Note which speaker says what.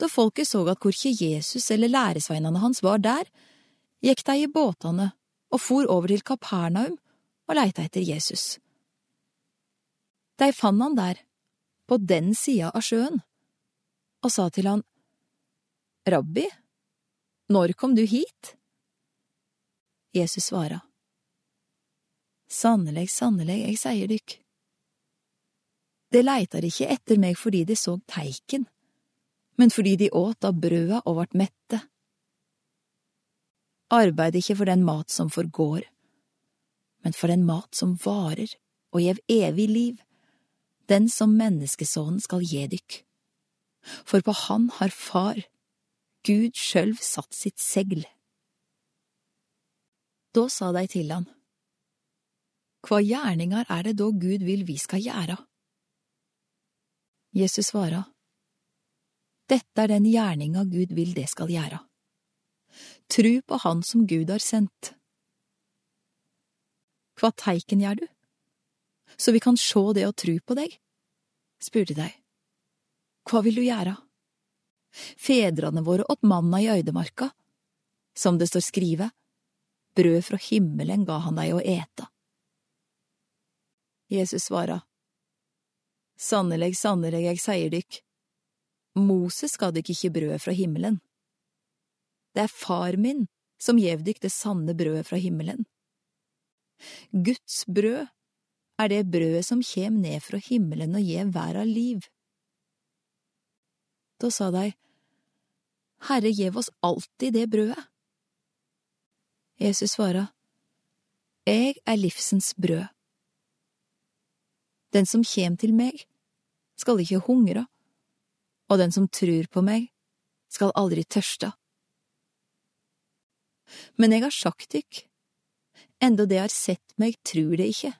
Speaker 1: Da folket så at korkje Jesus eller læresveinene hans var der, gikk de i båtene og for over til Kapernaum og leita etter Jesus. De fant han der, på den sida av sjøen, og sa til han, Rabbi, når kom du hit? Jesus svara, Sannelig, sannelig, jeg sier dykk. De leitar ikke etter meg fordi de så teiken, men fordi de åt av brøda og vart mette. Arbeid ikke for den mat som forgår, men for den mat som varer og gjev evig liv, den som menneskesonen skal gje dykk. For på han har Far, Gud sjølv, satt sitt segl. Da sa dei til han, Hva gjerningar er det da Gud vil vi skal gjera? Jesus svara, Dette er den gjerninga Gud vil det skal gjøre. Tru på Han som Gud har sendt. Hva teiken gjør du? Så vi kan sjå det og tru på deg? spurte dei. Hva vil du gjøre? Fedrene våre åt manna i øydemarka. Som det står skrive, brød fra himmelen ga han deg å ete. Jesus svara, Sannelig, sannelig, jeg sier dykk, Moses ga dykk ikke brødet fra himmelen. Det er far min som gjev dykk det sanne brødet fra himmelen. Guds brød er det brødet som kjem ned fra himmelen og gjev verda liv. Da sa de, Herre, gjev oss alltid det brødet. Jesus svara, Eg er livsens brød. Den som kjem til meg, skal ikke hungre, og den som tror på meg, skal aldri tørste. Men jeg har sagt dykk, enda de har sett meg, tror det ikke.